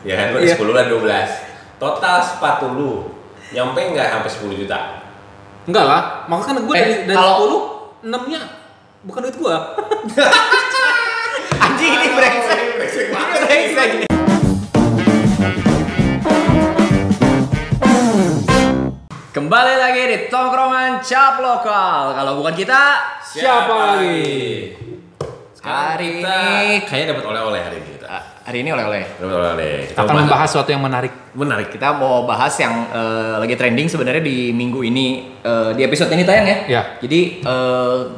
Ya kan, Iya. 10 dan 12. Total sepatu lu nyampe nggak sampai 10 juta? Enggak lah, makanya kan gue Eh, dari, dari kalau- 10, 6 nya bukan duit gua. Anjing ini brengsek. Brengsek ini. Kembali lagi di tongkrongan cap lokal. Kalau bukan kita, Siapa lagi? Sekarang Hari kita ini- kayaknya dapat oleh-oleh hari ini hari ini oleh-oleh. Oleh-oleh. Kita Akan mau membahas sesuatu yang menarik. menarik. Kita mau bahas yang eh, lagi trending sebenarnya di minggu ini eh, di episode ini tayang ya. Ya. Jadi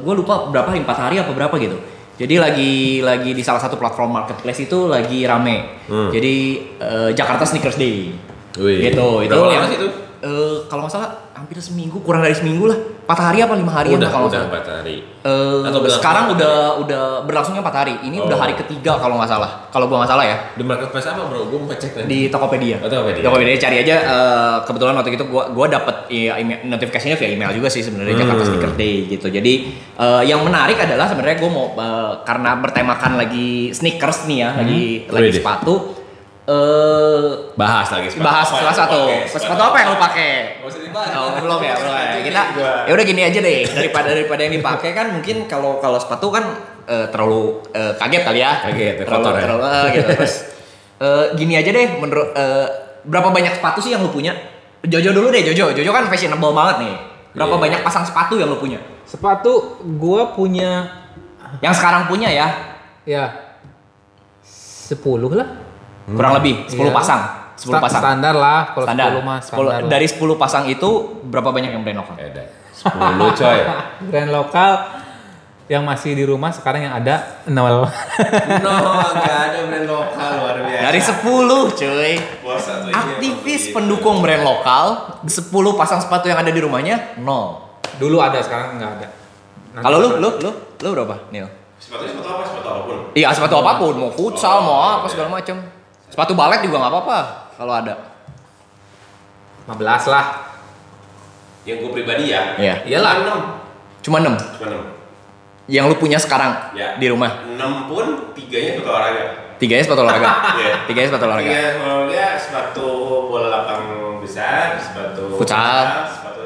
gue lupa berapa empat hari apa berapa gitu. Jadi lagi lagi di salah satu platform marketplace itu lagi rame. Hmm. Jadi eh, Jakarta Sneakers Day. Wih. Gitu. Itu Berapa lama yang- sih itu? eh, kalau nggak salah hampir seminggu kurang dari seminggu lah. Empat hari apa lima hari udah, kalau udah. 4 hari. Eh, Atau sekarang empat udah udah berlangsungnya empat hari. Ini udah Oh. hari ketiga kalau nggak salah. Kalau gua nggak salah ya Di marketplace apa bro? Gue mau cek nanti. di Tokopedia. Oh, Tokopedia. Tokopedia cari aja eh, kebetulan waktu itu gua gua dapat ya, email, notifikasinya via email juga sih sebenarnya Hmm. Jakarta Sneaker Day gitu. Jadi eh, yang menarik adalah sebenarnya gua mau eh, karena bertemakan lagi sneakers nih ya, lagi lagi Widih. sepatu eh bahas lagi. sepatu bahas apa salah satu sepatu apa yang lu pakai Nggak usah dibahas. Oh, belum ya, belum ya. Kita ya udah gini aja deh. Daripada daripada yang dipakai kan mungkin kalau kalau sepatu kan eh, terlalu eh, kaget kali ya. Kaget, ya, terlalu, kotor ya. terlalu eh, gitu. Terus eh, gini aja deh menurut eh, berapa banyak sepatu sih yang lu punya? Jojo dulu deh, Jojo. Jojo kan fashionable banget nih. Berapa Iya. banyak pasang sepatu yang lu punya? Sepatu gua punya Yang sekarang punya ya, ya 10 lah. Kurang lebih 10 Iya. pasang. 10 Sta- pasang. Standar lah kalau Standar. 10 mah 10 standar. lah. dari 10 pasang itu berapa banyak yang brand lokal? Udah. 10 coy. brand lokal yang masih di rumah sekarang yang ada nol. no, enggak ada brand lokal luar biasa. Dari 10 cuy. Aktivis pendukung brand lokal, 10 pasang sepatu yang ada di rumahnya, nol. Dulu ada sekarang nggak ada. Kalau lu, lu, lu, lu berapa, Nil? Sepatunya sepatu apa? Sepatu apa pun. Iya, sepatu apa pun, mau futsal, Oh, mau apa iya. segala macam. Sepatu balet juga nggak apa-apa kalau ada. 15 lah. Yang gue pribadi ya. Iya. Iyalah. 6. Cuma 6 Cuma 6. yang lu punya sekarang Ya. di rumah. 6 pun tiganya sepatu olahraga. Tiganya sepatu olahraga. Iya. Tiganya sepatu olahraga. Tiga sepatu olahraga, sepatu bola lapang besar, sepatu Futsal. sepatu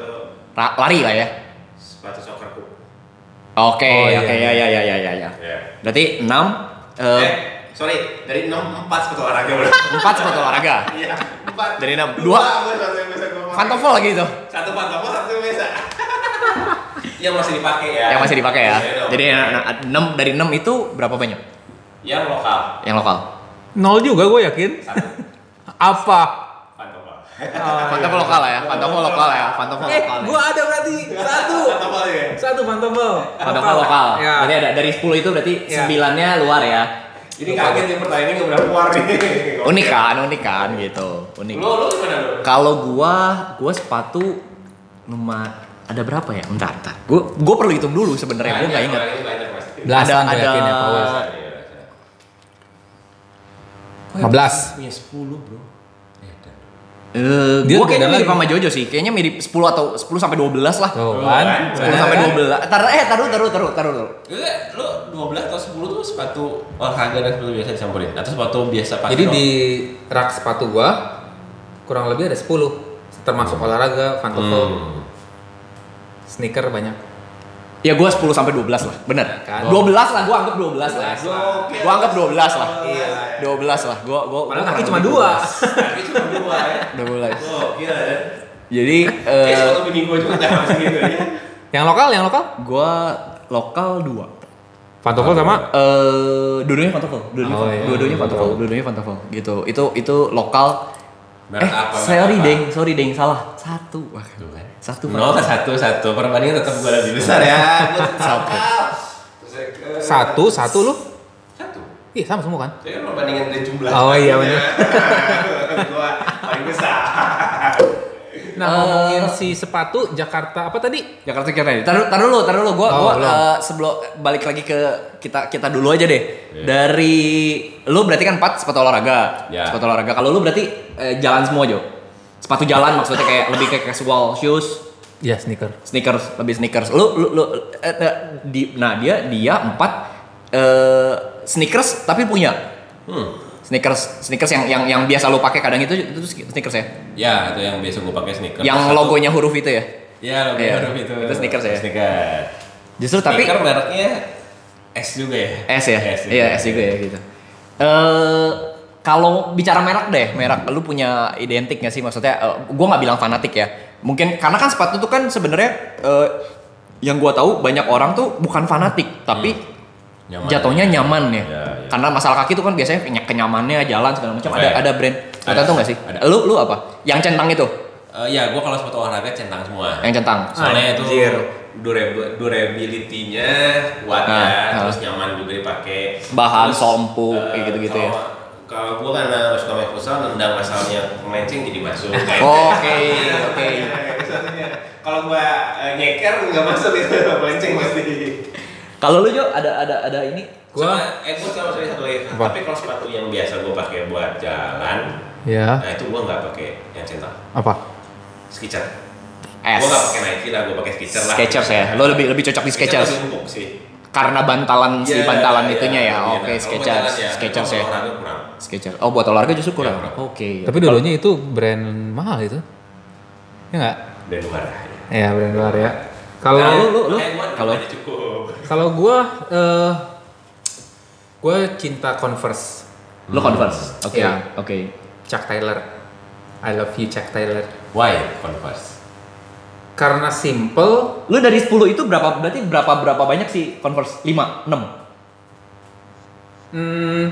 Ra- lari lah ya. sepatu soccer. Oke, Oh, iya, oke, ya, ya, ya, ya, ya, ya. Ya. Berarti 6 Eh, eh, sorry, dari 6 4 sepatu olahraga bro. 4 sepatu olahraga. Iya, 4. Dari enam. Dua, Dua. gua satu yang bisa gua pakai. Pantofel lagi itu. Satu pantofel, satu yang biasa. yang masih dipakai ya. Yang masih dipakai ya. Iya dong. Jadi 6 dari 6 itu berapa banyak? yang lokal Yang lokal. Nol juga gue yakin. satu Apa? pantofel. Pantofel lokal ya, pantofel lokal ya, pantofel Eh, lokal. ya. gua ada berarti satu. Pantofel ya. Satu pantofel. Pantofel lokal. Ya. Berarti ada dari 10 itu berarti Ya. 9-nya luar ya. Jadi kaget nih pertanyaannya nggak berapa keluar nih. Unik kan, unik kan gitu. Unik. Lu lu gimana lu? Kalau gua, gua sepatu nomor ada berapa ya? Bentar, bentar. Gua gua perlu hitung dulu sebenarnya, gua nggak ingat. Belasan Ada- ada- ya Paul. Iya, iya. 15. Punya 10 bro. Eh, Dia gua kayaknya mirip sama Jojo sih. Kayaknya mirip 10 atau 10 sampai 12 lah. Tuh Oh, kan. kan? 10 sampai 12. Tar eh taruh taruh taruh taruh taruh. Enggak, lu 12 atau 10 tuh sepatu olahraga dan sepatu biasa disampurin atau sepatu biasa pakai Jadi doang? di rak sepatu gua kurang lebih ada 10 termasuk olahraga, pantofel, Hmm. sneaker banyak. Ya gua 10 sampai 12 lah, bener. Kan. 12 lah, gua anggap 12 lah. Gua anggap 12 lah. Iya. 12 lah. Gua gua Padahal kaki cuma dua. 12. Kaki cuma dua ya. 12. Oh, gila ya. Jadi Kayak eh gua juga jangan segitu ya. Yang lokal, yang lokal? gua lokal 2. Pantofel sama Eh, dua-duanya pantofel, dua-duanya, Oh, pantofel. iya. dua-duanya pantofel, dua-duanya pantofel, gitu. Itu itu lokal. Merek eh, apa, sorry apa? deng, sorry deng, salah. Satu. Wah. Satu. Nol ke satu satu perbandingan tetap gua lebih besar ya. Satu. satu, satu lu? Satu. Iya sama semua kan? Kan perbandingan dari jumlah. Oh, iya, sepatunya. gua paling besar. Nah, Eh. ngomongin si sepatu Jakarta apa tadi? Jakarta Kira Taruh taruh dulu, taruh dulu. Gua Oh, gua belum. eh, sebelum balik lagi ke kita kita dulu aja deh. Dari lu berarti kan 4 sepatu olahraga. Ya. Sepatu olahraga. Kalau lu berarti eh, jalan semua, Jo. Sepatu jalan maksudnya kayak lebih kayak casual shoes, Ya sneaker. sneakers, lebih sneakers. Lu lu, lu eh, eh, di nah dia dia 4 eh sneakers tapi punya Hmm. Sneakers sneakers yang yang yang biasa lu pakai kadang itu itu sneakers ya. Ya, itu yang biasa gue pakai sneaker. Yang Satu- logonya huruf itu ya. Ya, logo Iya, huruf itu. itu sneakers ya? Sneaker. Justru tapi Sneaker mereknya S juga ya? S ya? S juga. iya S juga ya gitu. Eh kalau bicara merek deh, merek lu punya identik gak sih maksudnya? eh, gua nggak bilang fanatik ya. Mungkin karena kan sepatu tuh kan sebenarnya eh, yang gua tahu banyak orang tuh bukan fanatik, tapi Nyaman. jatuhnya nyaman ya. Ya, ya. Karena masalah kaki tuh kan biasanya keny- kenyamannya jalan segala macam. Ada Oke. ada brand Ada. tertentu nggak sih? Ada. Lu lu apa? Yang centang itu? Eh, ya, gue kalau sepatu olahraga centang semua. Yang centang. Soalnya itu Anjir. durab- durability-nya kuat Ah, ya, ah. terus nyaman juga dipakai. Bahan, Terus, sompu, eh, kayak gitu-gitu ya. Kalau- gue karena main futsal, nendang asalnya melenceng jadi masuk. Kayak- Oke, oke. Kalau gue nyeker nggak masuk itu melenceng pasti. Kalau lu Jo ada ada ada ini? Gua- Sama- eh gue sama sekali satu lagi. Apa? Tapi kalau sepatu yang biasa gue pakai buat jalan, Ya. nah itu gue nggak pakai yang centang. Apa? Skechers. S. Gue nggak pakai Nike lah, gue pakai Skechers lah. Skechers ya. Lo lebih lebih cocok di Skechers. lebih empuk sih. Karena bantalan si Iya, bantalan iya, itunya ya. iya. Oke, Skechers. jalan ya, kalau ya. Skechers. Oh, buat olahraga justru kurang. Iya, kurang. Oke. Tapi dulunya itu brand mahal itu. Ya enggak? Dan luar. Ya, brand luar ya. Kalau Nah, lu- lu- lu- kalau kalau- cukup. kalau gua eh gua cinta Converse. Lo Converse. Oke. Iya. Oke. Chuck Taylor. I love you Chuck Taylor. Why Converse? Karena simple, Lu dari 10 itu berapa berarti berapa berapa banyak sih Converse? 5, 6, hmm,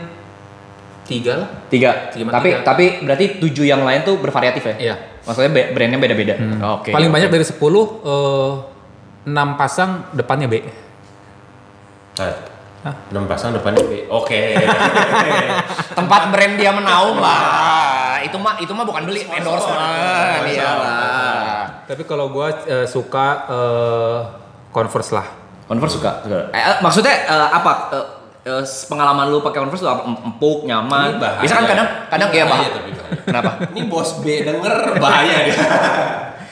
tiga lah. 3. Tiga, Tapi tiga. tapi berarti 7 yang lain tuh bervariatif ya? Iya. Maksudnya be- brandnya beda-beda. Oke. Paling oke. banyak dari 10 eh 6 pasang depannya B. Hah? Enam pasang depannya B. Oke. tempat brand dia menaung lah. Itu mah itu mah bukan beli endorsement. Iya lah. Tapi kalau gua eh, suka eh, Converse lah. Converse suka. Eh, eh, maksudnya eh, apa? Eh, eh, pengalaman lu pakai Converse tuh apa? Em- empuk, nyaman. Bisa kan kadang kadang ya bahaya bah. Kenapa? Ini bos B denger bahaya dia.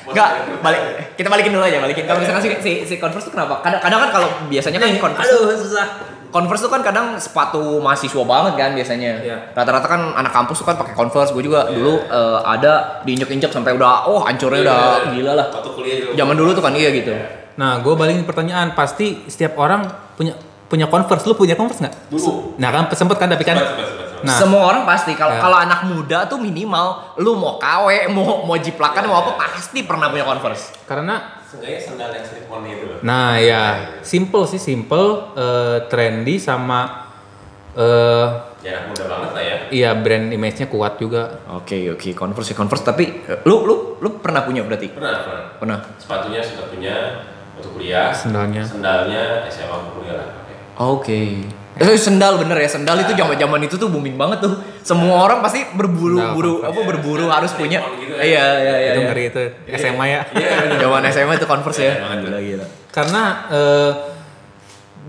Enggak, balik kita balikin dulu aja, balikin. Kalau misalkan si, si, si Converse tuh kenapa? Kadang, kadang kan kalau biasanya kan Converse tuh susah. Converse tuh kan kadang sepatu mahasiswa banget kan biasanya. Iya. Rata-rata kan anak kampus tuh kan pakai Converse. Gue juga dulu eh, ada diinjek-injek sampai udah oh hancurnya udah gila lah. Waktu kuliah juga. Zaman dulu tuh kan iya gitu. Nah, gue balikin pertanyaan, pasti setiap orang punya punya Converse. Lu punya Converse nggak? Dulu. Nah kan sempet kan tapi kan. Sempat, sempat, sempat, sempat. Nah. Semua orang pasti kalau Ya. kalau anak muda tuh minimal lu mau KW, mau mau jiplakan, mau apa pasti pernah punya Converse. Karena Seenggaknya sendal yang slip on itu. Nah ya, simple sih simple, eh, trendy sama eh Ya anak muda banget lah ya. iya brand image-nya kuat juga. Oke oke Converse ya Converse tapi eh, lu lu lu pernah punya berarti? Pernah, pernah. Pernah. Sepatunya sudah punya waktu kuliah. Sendalnya. Sendalnya SMA kuliah lah. Oke. Eh, sendal bener ya sendal itu zaman zaman itu tuh booming banget tuh. Semua orang pasti berburu Sendal buru apa berburu harus punya. Gitu ya. Iya iya iya. itu iya. ngeri itu SMA ya. Iya, bener. Zaman SMA itu Converse ya. Iya. Gila gila. Karena eh,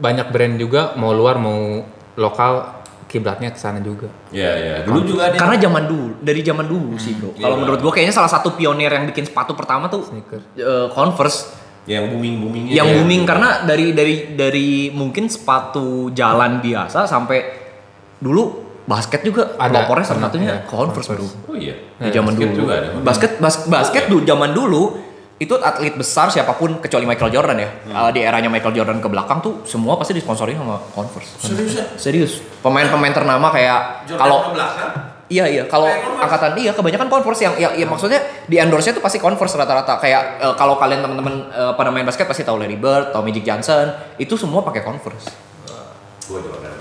banyak brand juga mau luar mau lokal kiblatnya ke sana juga. Iya, iya. Dulu juga ada. Karena zaman dulu, dari zaman dulu sih bro. iya Kalau banget. menurut gua kayaknya salah satu pionir yang bikin sepatu pertama tuh Sneaker. eh, Converse. Yang booming boomingnya. yang ya. booming karena dari dari dari mungkin sepatu jalan biasa sampai dulu basket juga Ada, pelopornya salah satunya ya, Converse bro. Oh iya. Di zaman Basket dulu. juga ada. Basket bas- basket dulu zaman dulu itu atlet besar siapa pun kecuali Michael Jordan ya. Hmm. Uh, di eranya Michael Jordan ke belakang tuh semua pasti disponsori sama Converse. Serius ya? Serius. Pemain-pemain ternama kayak kalau ke belakang. Iya iya kalau angkatan iya kebanyakan Converse yang ya, ya maksudnya di endorse-nya tuh pasti Converse rata-rata kayak eh, kalau kalian teman-teman eh, pada main basket pasti tahu Larry Bird, tahu Magic Johnson, itu semua pakai Converse. Gua Jordan.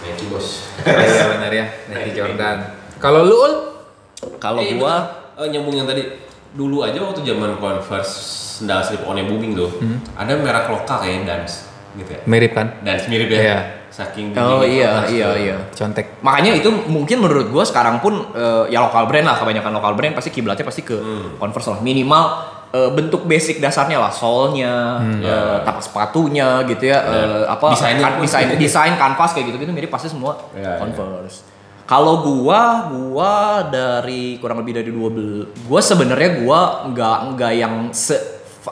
Nike bos. Iya benar ya, Nike Jordan. Kalau lu Ul? Kalau Eh, gua bener. Eh, nyambung yang tadi dulu aja waktu zaman Converse sendal slip on yang booming tuh Hmm. ada merek lokal kayak Dance gitu ya Mirip kan? Dance mirip ya Iya. Saking Oh iya iya iya. Contek. Makanya itu mungkin menurut gua sekarang pun eh, ya lokal brand lah kebanyakan lokal brand pasti kiblatnya pasti ke Hmm. Converse lah minimal eh, bentuk basic dasarnya lah solnya, eh, Ya. tapak sepatunya gitu ya, eh, apa Desainnya kan- pun. desain desain kanvas kayak gitu gitu mirip pasti semua Ya, ya. Converse. Kalau gua, gua dari kurang lebih dari dua bel, gua sebenarnya gua nggak nggak yang se,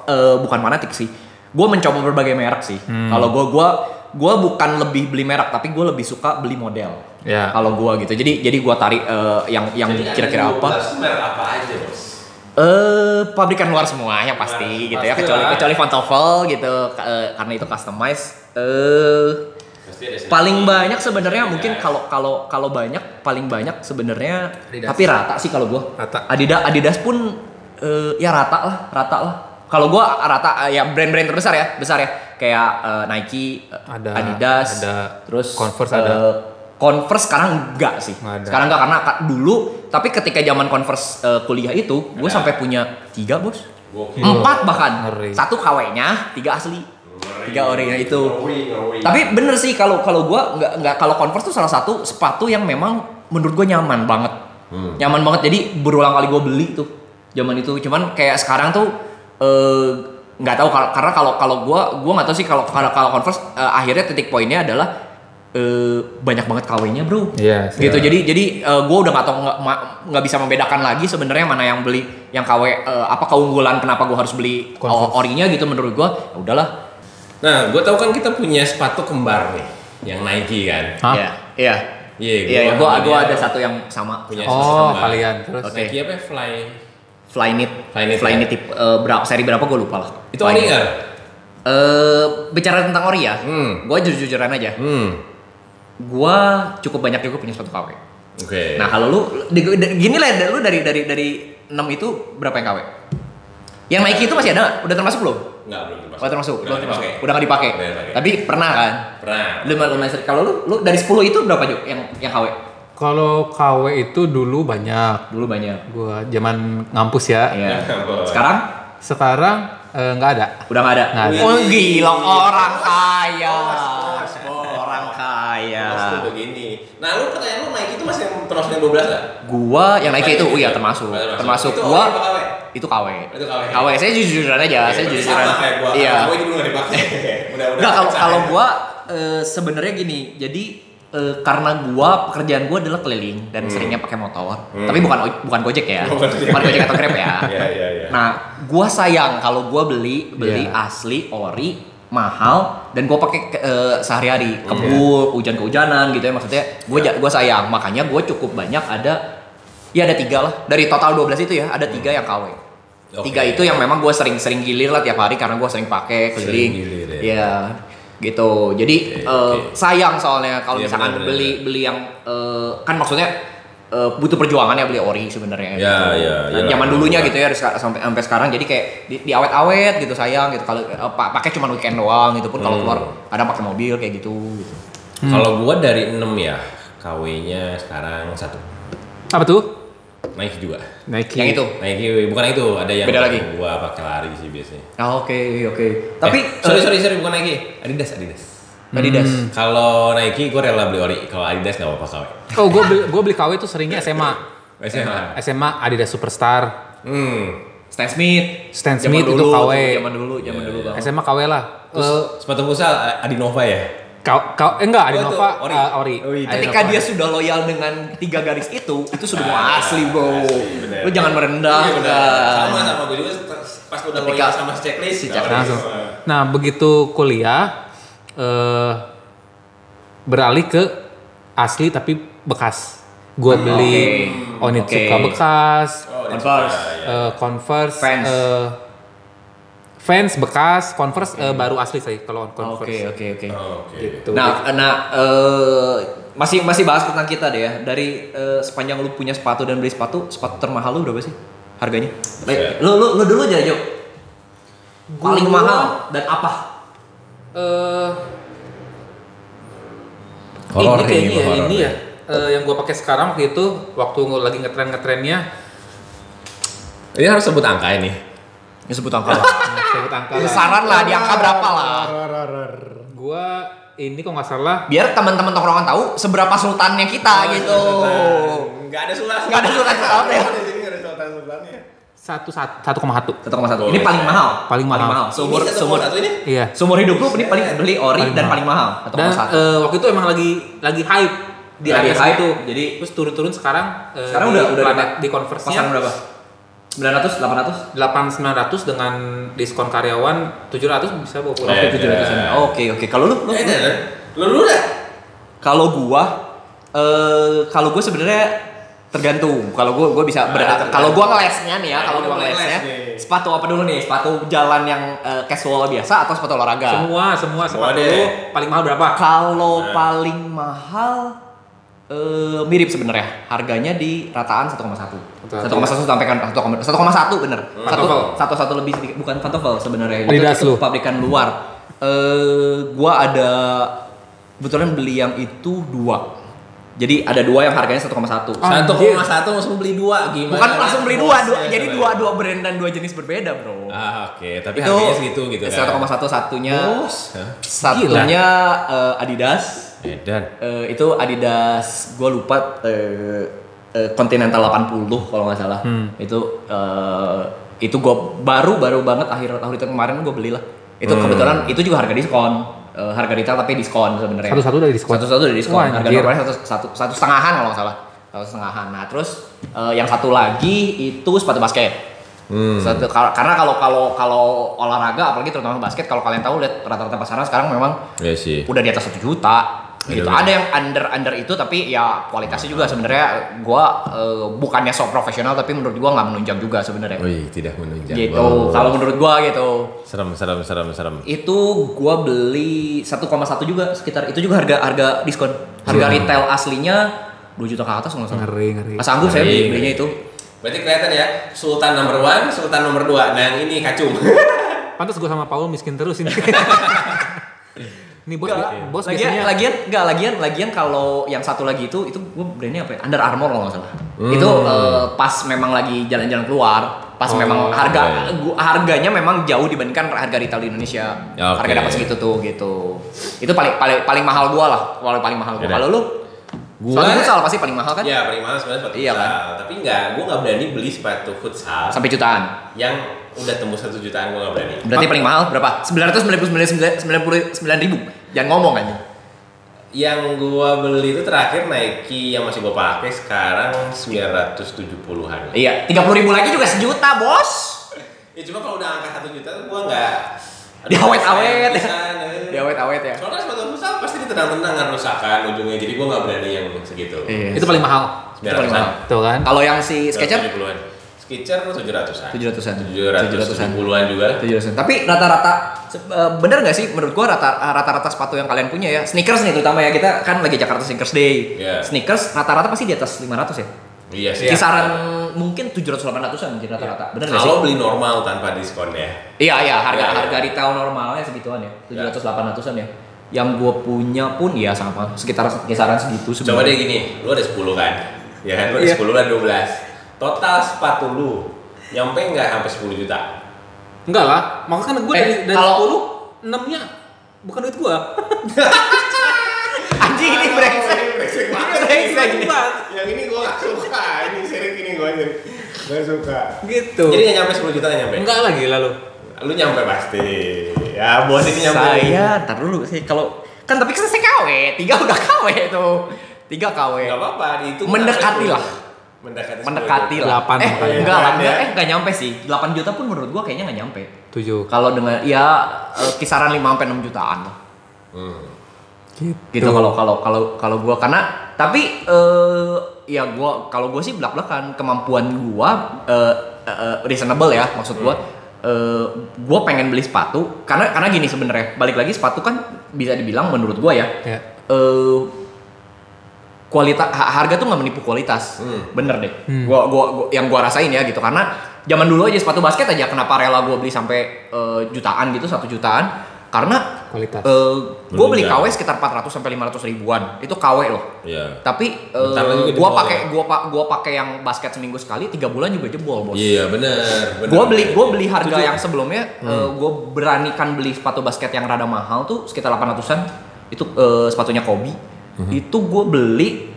eh, bukan fanatik sih. Gua mencoba berbagai merek sih. Kalau gua gua gua bukan lebih beli merek tapi gua lebih suka beli model. Ya. Kalau gua gitu. Jadi jadi gua tarik eh, yang yang Jadi kira-kira ada apa? 12 merek apa aja bos? Eh pabrikan luar semua yang pasti gitu ya pasti kecuali lah. kecuali Van Toffel gitu eh, karena itu customize. Eh Pasti ada sedikit. paling banyak sebenarnya Ya. mungkin kalau kalau kalau banyak paling banyak sebenarnya Adidas. tapi rata sih kalau gua. Rata. Adidas Adidas pun eh, ya rata lah, rata lah. Kalau gua rata eh, ya brand-brand terbesar ya, besar ya. Kayak eh, Nike, eh, Ada, Adidas, ada. terus Converse eh, ada. Converse sekarang enggak sih. Ada. Sekarang enggak karena ka- dulu tapi ketika zaman Converse eh, kuliah itu, gue Ada. sampai punya tiga bos, Gokil. empat bahkan, Ngeri. satu KW-nya, tiga asli, tiga ori nah itu. Ngeri, ngeri. Tapi bener sih kalau kalau gua nggak nggak kalau Converse tuh salah satu sepatu yang memang menurut gue nyaman banget, Hmm. nyaman banget. Jadi berulang kali gue beli tuh zaman itu. Cuman kayak sekarang tuh eh, nggak tahu kalau- karena kalau kalau gua gua nggak tahu sih kalau kalau kalau Converse eh, akhirnya titik poinnya adalah eh, banyak banget KW-nya bro. Iya, sih. gitu. Jadi jadi eh, gua udah nggak tahu nggak bisa membedakan lagi sebenarnya mana yang beli yang KW eh, apa keunggulan kenapa gua harus beli orinya gitu menurut gua. Ya udahlah. Nah, gue tahu kan kita punya sepatu kembar nih, yang Nike kan. Hah? Iya. Iya. Iya, Iya, iya, gua sama gua dia ada satu yang sama. punya Oh, kalian terus. Oke. Nike apa? ya? Fly. Flyknit. Flyknit, Flyknit ya? tip eh, berapa seri berapa gue lupa lah. Itu ori nggak? Eh, bicara tentang ori ya, Hmm. gue jujur-jujuran aja. Hmm. Gue cukup banyak juga punya sepatu KW. Oke. Nah kalau lu, gini lah, lu dari dari dari 6 itu berapa yang KW? Yang Nike itu masih ada, udah termasuk belum? Enggak, belum termasuk. Oh termasuk, Udah belum termasuk. Udah nggak dipakai. Udah dipakai. Tapi pernah kan? Pernah. Lumayan lumayan sering. Kalau lu, lu dari 10 itu berapa Juk yang yang KW? Kalau KW itu dulu banyak. Dulu banyak. Gua zaman ngampus ya. Iya. Boleh. Sekarang Sekarang eh, nggak ada. Udah nggak ada. Nggak ada. Oh gila orang kaya. Orang kaya. Begini. Nah, lu pertanyaan lu Nike itu masih termasuk yang 12 enggak? Gua yang Nike itu, oh iya termasuk. Termasuk. Termasuk Itu gua itu KW. Itu KW. KW saya jujur-jujuran aja, saya sama kayak gua. Iya. Gua dulu enggak dipakai. Mudah-mudahan. Enggak kalau kalau ya. gua eh, sebenarnya gini. Jadi eh, karena gua pekerjaan gua adalah keliling dan seringnya pakai motor. Hmm. Tapi bukan bukan Gojek ya. Bukan Gojek. bukan Gojek atau Grab ya. Iya, iya, iya. Nah, gua sayang kalau gua beli beli Iya. asli ori mahal dan gua pakai eh, sehari-hari Iya. kebul hujan kehujanan gitu ya maksudnya gua ja- gua sayang makanya gua cukup banyak ada ya ada tiga lah dari total 12 itu ya ada tiga yang KW Oke. tiga itu yang memang gua sering-sering gilir lah tiap hari karena gua sering pakai Sering keliling gilir ya. ya gitu jadi Oke, eh, oke. sayang soalnya kalau Iya, misalkan benar, beli beli yang eh, kan maksudnya eh, butuh perjuangan ya beli ori sebenarnya Ya, gitu. ya, Nah, iyalah. zaman dulunya gitu ya seka- sampai sampai sekarang jadi kayak di, di awet-awet gitu sayang gitu kalau pa- pakai cuma weekend doang gitu pun kalau Hmm. keluar kadang pakai mobil kayak gitu gitu. Kalau gua dari 6 ya, KW-nya sekarang satu. Apa tuh? Nike juga. Nike. Yang itu. Nike bukan itu, ada yang Beda lagi? gua pakai lari sih biasanya. Ah, oke oke. Tapi eh, sorry eh, sorry sorry bukan Nike, Adidas Adidas. Adidas. Hmm. Kalau Nike gua rela beli ori, kalau Adidas nggak apa-apa KW. Oh, gue beli, gua beli KW itu seringnya SMA. SMA. SMA Adidas Superstar. Hmm. Stan Smith. Stan Zaman Smith itu dulu, KW. Zaman dulu, zaman Iya, dulu banget. SMA KW lah. Terus Eh, sepatu futsal Adinova ya? Kau, kau, eh, enggak, Oh, itu Adinova ori. eh, ori. Oh, iya. Ketika Adinova. dia sudah loyal dengan tiga garis itu, itu sudah mau Ah, asli bro. asli, bener. Lu jangan merendah. Iya. Sama sama gue juga pas udah Ketika- loyal sama si checklist. si checklist. langsung. apa-apa. Nah, begitu kuliah eh beralih ke asli tapi bekas. Gua beli Onitsuka Oke. bekas, Oh, Converse. Ya. eh, Converse, eh, Vans bekas, Converse eh, baru asli sih kalau Converse. Oke oke oke. Oh, Oke. Gitu. Nah, nah eh, masih masih bahas tentang kita deh ya. Dari eh, sepanjang lu punya sepatu dan beli sepatu, sepatu termahal lu berapa sih harganya? Buset. Lu lu lu dulu aja, Jo. Paling Gua- mahal dan apa? Eh Horor ini kayaknya ini, ya, ini ya. ya. eh, yang gua pakai sekarang waktu itu waktu lagi ngetren ngetrennya Ini harus sebut angka ini. Ya sebut angka lah. sebut angka lah. Saran lah di angka berapa lah. Gua ini kok nggak salah Biar teman-teman tongkrongan tahu seberapa sultannya kita gitu. Enggak ada sultan. Nggak ada sultan sultan ya. Di sini nggak ada sultan sultannya. satu satu satu koma satu. 1,1. Ini paling mahal. Paling mahal. Seumur Ini satu seumur satu ini. Iya. seumur hidup lu ini paling beli ori Paling dan mahal. paling mahal. Dan 1,1. eh, waktu itu emang lagi lagi hype di Lagi hype, segitu. jadi terus turun-turun sekarang eh, Sekarang di udah- udah di- di converse Pasaran berapa? 900, 800? 8900 dengan diskon karyawan 700 bisa bawa pulang. Oke, 700 Oke, oke. Kalau lu, lu, Eh. Lu dulu dah. kalau gua eh kalau gua sebenarnya tergantung. Kalau gua gua bisa tergantung. kalau gua ngelesnya nih ya, Nah, kalau gua ngelesnya sepatu apa dulu nih? Sepatu jalan yang eh, casual biasa atau sepatu olahraga? Semua semua Semua sepatu deh. lu paling mahal berapa? Kalau Nah. paling mahal eh mirip sebenarnya. Harganya di rataan 1,1 1,1 sampai kan 1,1 bener. Satu satu satu lebih sedikit bukan pantofel sebenarnya. Itu, Adidas itu lu. pabrikan luar. Eh gua ada kebetulan beli yang itu dua. Jadi ada dua yang harganya 1,1 Satu. Koma satu langsung beli dua gimana? bukan langsung beli dua, dua. Bosnya, jadi coba. dua dua brand dan dua jenis berbeda bro. Ah, oke, tapi itu harganya segitu gitu kan. 1,1 satunya Bos. Satunya eh, Adidas Edan. Eh, itu Adidas gue lupa eh, eh, Continental 80 kalau nggak salah. Itu eh, itu gue baru baru banget akhir tahun kemarin gue beli lah itu kebetulan itu juga harga diskon. Eh, harga retail tapi diskon sebenarnya. Satu-satu dari diskon. satu satu dari diskon. Wah, harga normalnya satu satu satu setengahan kalau nggak salah. Satu setengahan. Nah terus eh, yang satu lagi itu sepatu basket. Hmm. Satu- karena kalau kalau kalau olahraga apalagi terutama basket kalau kalian tahu lihat rata-rata pasaran sekarang memang Iya sih. udah di atas satu juta gitu. Ada yang under under itu tapi ya kualitasnya juga sebenarnya gua eh, bukannya sok profesional tapi menurut gua nggak menunjang juga sebenarnya. Wih, tidak menunjang. Gitu. Wow. Kalau menurut gua gitu. serem, serem, serem, serem. Itu gua beli 1,1 juga sekitar itu juga harga harga diskon. Harga retail aslinya 2 juta ke atas nggak salah. Ngeri, ngeri. Pas sanggup saya belinya ngeri. itu. Berarti kelihatan ya, Sultan number one, Sultan nomor dua. Nah, yang ini kacung. Pantas gue sama Paul miskin terus ini. Nih bos, Enggak, bos lagian, biasanya lagian, enggak, lagian, lagian kalau yang satu lagi itu, itu gue brandnya apa ya? Under Armour kalau nggak salah. Hmm. Itu eh, pas memang lagi jalan-jalan keluar, pas Oh, memang harga, iya. gua- harganya memang jauh dibandingkan harga retail di Indonesia. Ya, oke. Harga dapat segitu tuh, gitu. Itu paling paling paling mahal gua lah, paling paling mahal gua. Kalau lu, Gua- sepatu futsal pasti paling mahal kan? Ya, paling mahal sebenarnya sepatu Iya, kan? futsal. Tapi enggak, gue nggak berani beli sepatu futsal Sampai jutaan. yang udah tembus satu jutaan gue nggak berani. Berarti paling mahal berapa? 999 ribu. Jangan ngomong kan. Yang gua beli itu terakhir Nike yang masih gua pakai sekarang 970-an. Iya, 30 ribu lagi juga sejuta, bos. Ya cuma kalau udah angka satu juta tuh gua nggak Diawet-awet. Diawet-awet ya. Soalnya sepatu futsal pasti ditendang-tendang kan rusakan ujungnya. Jadi gua nggak berani yang segitu. Iya. itu paling mahal. Itu paling mahal. Tuh kan. Kalau yang si Skechers 70-an. Skechers 700-an. 700-an. 770-an juga. 700-an. Tapi rata-rata eh, bener nggak sih menurut gua rata rata-rata sepatu yang kalian punya ya sneakers nih terutama ya kita kan lagi Jakarta Sneakers Day. Iya. Sneakers rata-rata pasti di atas 500 ya. Iya sih. Kisaran mungkin 700 800-an mungkin rata-rata. Bener nggak sih? Kalau beli normal tanpa diskon ya. Iya iya harga Iya, iya. harga retail normalnya segituan ya. 700 800-an ya. Yang gua punya pun ya sama sekitar kisaran segitu Coba deh sebenarnya. gini, lu ada 10 kan? Ya kan, lu ada Iya. 10 dan 12. Total sepatu lu nyampe nggak sampai 10 juta? Enggak lah, makanya kan gue Eh, dari, dari kalau- 10, 6 nya bukan duit gue. Anjing ini brengsek. brengsek Ini brengsek. Yang ini gua gak suka, ini seri ini gua ini gak suka. Gitu. Jadi nggak nyampe 10 juta nggak nyampe? Enggak lagi lalu. Lu nyampe pasti. Ya bos ini nyampe. Saya, ntar dulu sih kalau kan tapi kan saya KW, tiga udah KW itu. Tiga KW. Gak apa-apa, itu Mendekati lah. Mendekati. 10 Mendekati juta. lah. Delapan eh, makanya. enggak lah, Delapan enggak, ya. eh enggak nyampe sih. 8 juta pun menurut gua kayaknya enggak nyampe. 7. Kalau dengan ya eh, kisaran 5 sampai 6 jutaan lah. Hmm. Gitu. Kalau kalau kalau kalau gua. Karena tapi eh ya gua kalau gua sih belak-belakan. Kemampuan gua eh, eh, eh, reasonable ya maksud gua. Eh gua pengen beli sepatu. Karena karena gini sebenarnya balik lagi sepatu kan bisa dibilang menurut gua ya Ya. eh kualitas harga tuh nggak menipu kualitas. Hmm. bener deh. Hmm. gua, gua gua- yang gua rasain ya gitu. Karena zaman dulu aja sepatu basket aja kenapa rela gua beli sampai eh, jutaan gitu satu jutaan? Karena Kualitas. eh gua beli. KW sekitar 400 sampai 500 ribuan itu KW loh Iya. tapi eh, juga gua jebol pakai ya. gua pak gua pakai yang basket seminggu sekali tiga bulan juga jebol bos Iya bener. Gua beli gua beli harga Tujuh. yang sebelumnya Hmm. eh, gua beranikan beli sepatu basket yang rada mahal tuh sekitar 800-an. Itu eh, sepatunya Kobe. Hmm. Itu gua beli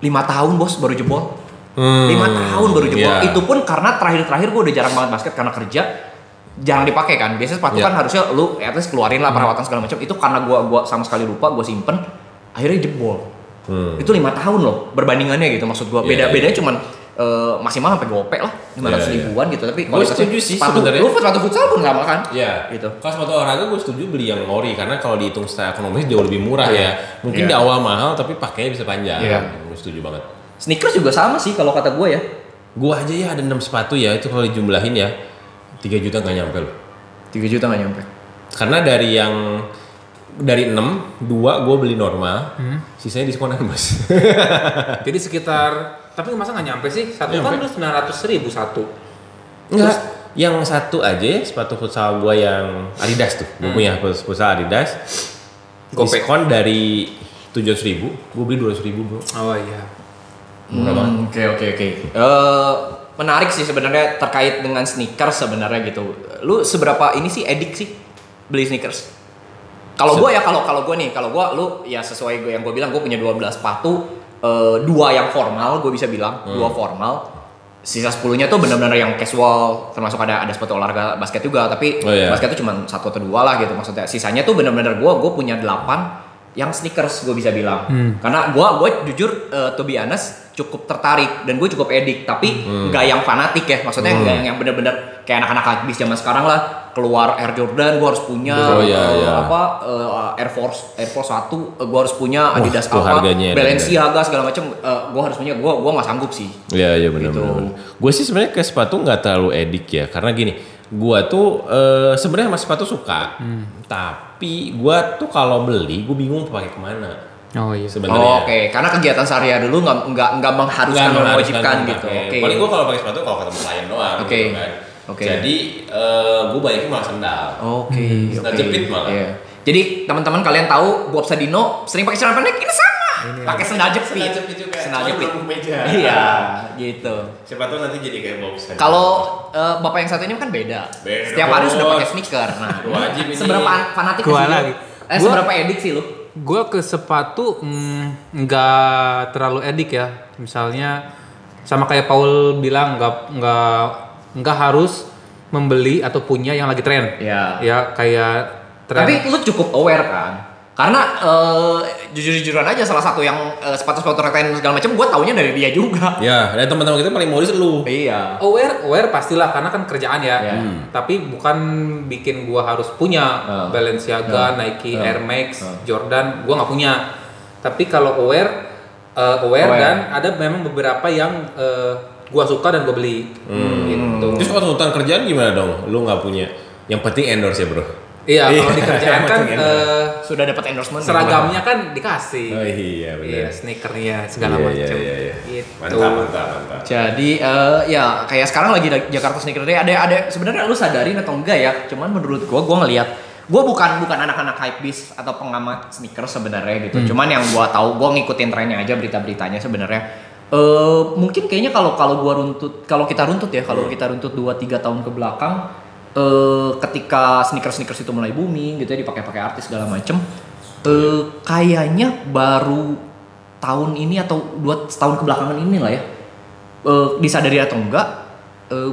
lima tahun bos baru jebol. Hmm. lima tahun baru jebol. Iya. Itu pun karena terakhir-terakhir gua udah jarang banget basket karena kerja jarang dipakai kan. Biasanya sepatu. Hmm. kan harusnya lu at least keluarin lah perawatan segala macam. Itu karena gua gua sama sekali lupa gua simpen akhirnya jebol. Hmm. Itu lima tahun loh perbandingannya gitu maksud gua. Iya, Beda iya. bedanya cuman eh, maksimal sampai gopek lah. lima ratus Iya, iya. ribuan gitu tapi Gua setuju sih sepatu, sebenarnya. lu sepatu futsal pun sama kan Iya. Gitu. Kalau sepatu olahraga gue setuju beli yang ori karena kalau dihitung secara ekonomis jauh lebih murah Iya. ya. Mungkin Iya. di awal mahal tapi pakainya bisa panjang. Iya. Gue setuju banget. sneakers juga sama sih kalau kata gue ya Gua aja ya ada 6 sepatu ya itu kalau dijumlahin ya 3 juta nggak nyampe loh. 3 juta nggak nyampe Karena dari yang dari 6, 2 gue beli normal, Hmm. sisanya diskonan bos. Jadi sekitar tapi masa nggak nyampe sih? Satu kan Nyampe. lu sembilan ratus ribu satu. Enggak, yang satu aja ya sepatu futsal gue yang Adidas tuh, gue punya futsal Adidas. Diskon dari tujuh ribu, gue beli dua ribu bro. Oh iya. Murah banget. Hmm, Oke oke oke. Menarik sih sebenarnya terkait dengan sneakers sebenarnya gitu. Lu seberapa ini sih edik sih beli sneakers? Kalau gue ya kalau kalau gue nih kalau gue lu ya sesuai gue yang gue bilang gue punya 12 sepatu eh, dua yang formal gue bisa bilang dua formal sisa 10 nya tuh benar-benar yang casual termasuk ada ada sepatu olahraga basket juga tapi Oh, iya. basket tuh cuma satu atau dua lah gitu maksudnya sisanya tuh benar-benar gue gue punya 8 yang sneakers gue bisa bilang karena gue gue jujur eh, to be honest cukup tertarik dan gue cukup edik tapi nggak yang fanatik ya. Maksudnya nggak yang, yang bener-bener kayak anak-anak habis zaman sekarang lah. Keluar Air Jordan gue harus punya Oh, iya, eh, iya. apa eh, Air Force Air Force 1 gue harus punya Adidas tuh apa Balenciaga segala macam gue harus punya gue gue nggak sanggup sih. Iya iya benar Gitu. benar. Gue sih sebenarnya ke sepatu nggak terlalu edik ya. Karena gini, gue tuh eh, sebenarnya sama sepatu suka, tapi gue tuh kalau beli gue bingung pakai ke mana Oh iya. sebenarnya. Oh, oke karena kegiatan sehari-hari dulu nggak nggak nggak mengharuskan Nggak mewajibkan gitu oke Paling gue kalau pakai sepatu kalau ketemu klien doang. Oke. gitu kan. Oke. Jadi gue banyakin malah sendal. Oke, Sendal oke. jepit malah. Iya. Jadi teman-teman kalian tahu Bob Sadino sering pakai celana pendek ini sama. Pakai sendal jepit. Sendal jepit juga. Sendal jepit. meja. Iya, gitu. Siapa tuh nanti jadi kayak Bob Sadino. Kalau eh, bapak yang satu ini kan beda. Beda, Setiap hari sudah pakai sneaker. Nah, Wajib ini. seberapa fanatik Gua sih lu? lagi. Eh, Gua- seberapa edik sih lu? Gue ke sepatu mm, nggak terlalu edik ya. Misalnya sama kayak Paul bilang nggak nggak nggak harus membeli atau punya yang lagi tren. Iya. Ya kayak tren. Tapi lu cukup aware kan? Karena eh, jujur-jujuran aja salah satu yang eh, sepatu-sepatu rekten segala macam gue taunya dari dia juga. Ya, dan teman-teman kita paling modis lu. Iya. aware aware pastilah karena kan kerjaan ya. Iya. Tapi bukan bikin gua harus punya Hmm. Balenciaga, Hmm. Nike, Hmm. Air Max, Hmm. Jordan, gua nggak punya. Tapi kalau aware eh, aware, Aware. dan ada memang beberapa yang eh, gua suka dan gua beli. Gitu. Terus kalau tuntutan kerjaan gimana dong? Lu nggak punya. Yang penting endorse ya bro. Iya, Iya, kalau di kerjaan kan eh, Sudah dapat endorsement. seragamnya kan dikasih. Oh iya benar. Iya, sneakernya segala Iya, macam. iya, iya, iya. Gitu. Mantap mantap mantap. Jadi eh, ya kayak sekarang lagi di Jakarta Sneaker Day ada ada sebenarnya lu sadarin atau enggak ya? Cuman menurut gua gua ngelihat gua bukan bukan anak-anak hypebeast atau pengamat sneaker sebenarnya gitu. Cuman yang gua tahu gua ngikutin trennya aja berita-beritanya sebenarnya eh mungkin kayaknya kalau kalau gua runtut kalau kita runtut ya kalau kita runtut 2 3 tahun ke belakang eh ketika sneakers-sneakers itu mulai booming gitu ya dipakai-pakai artis segala macem eh kayaknya baru tahun ini atau dua tahun kebelakangan ini lah ya eh, disadari atau enggak eh,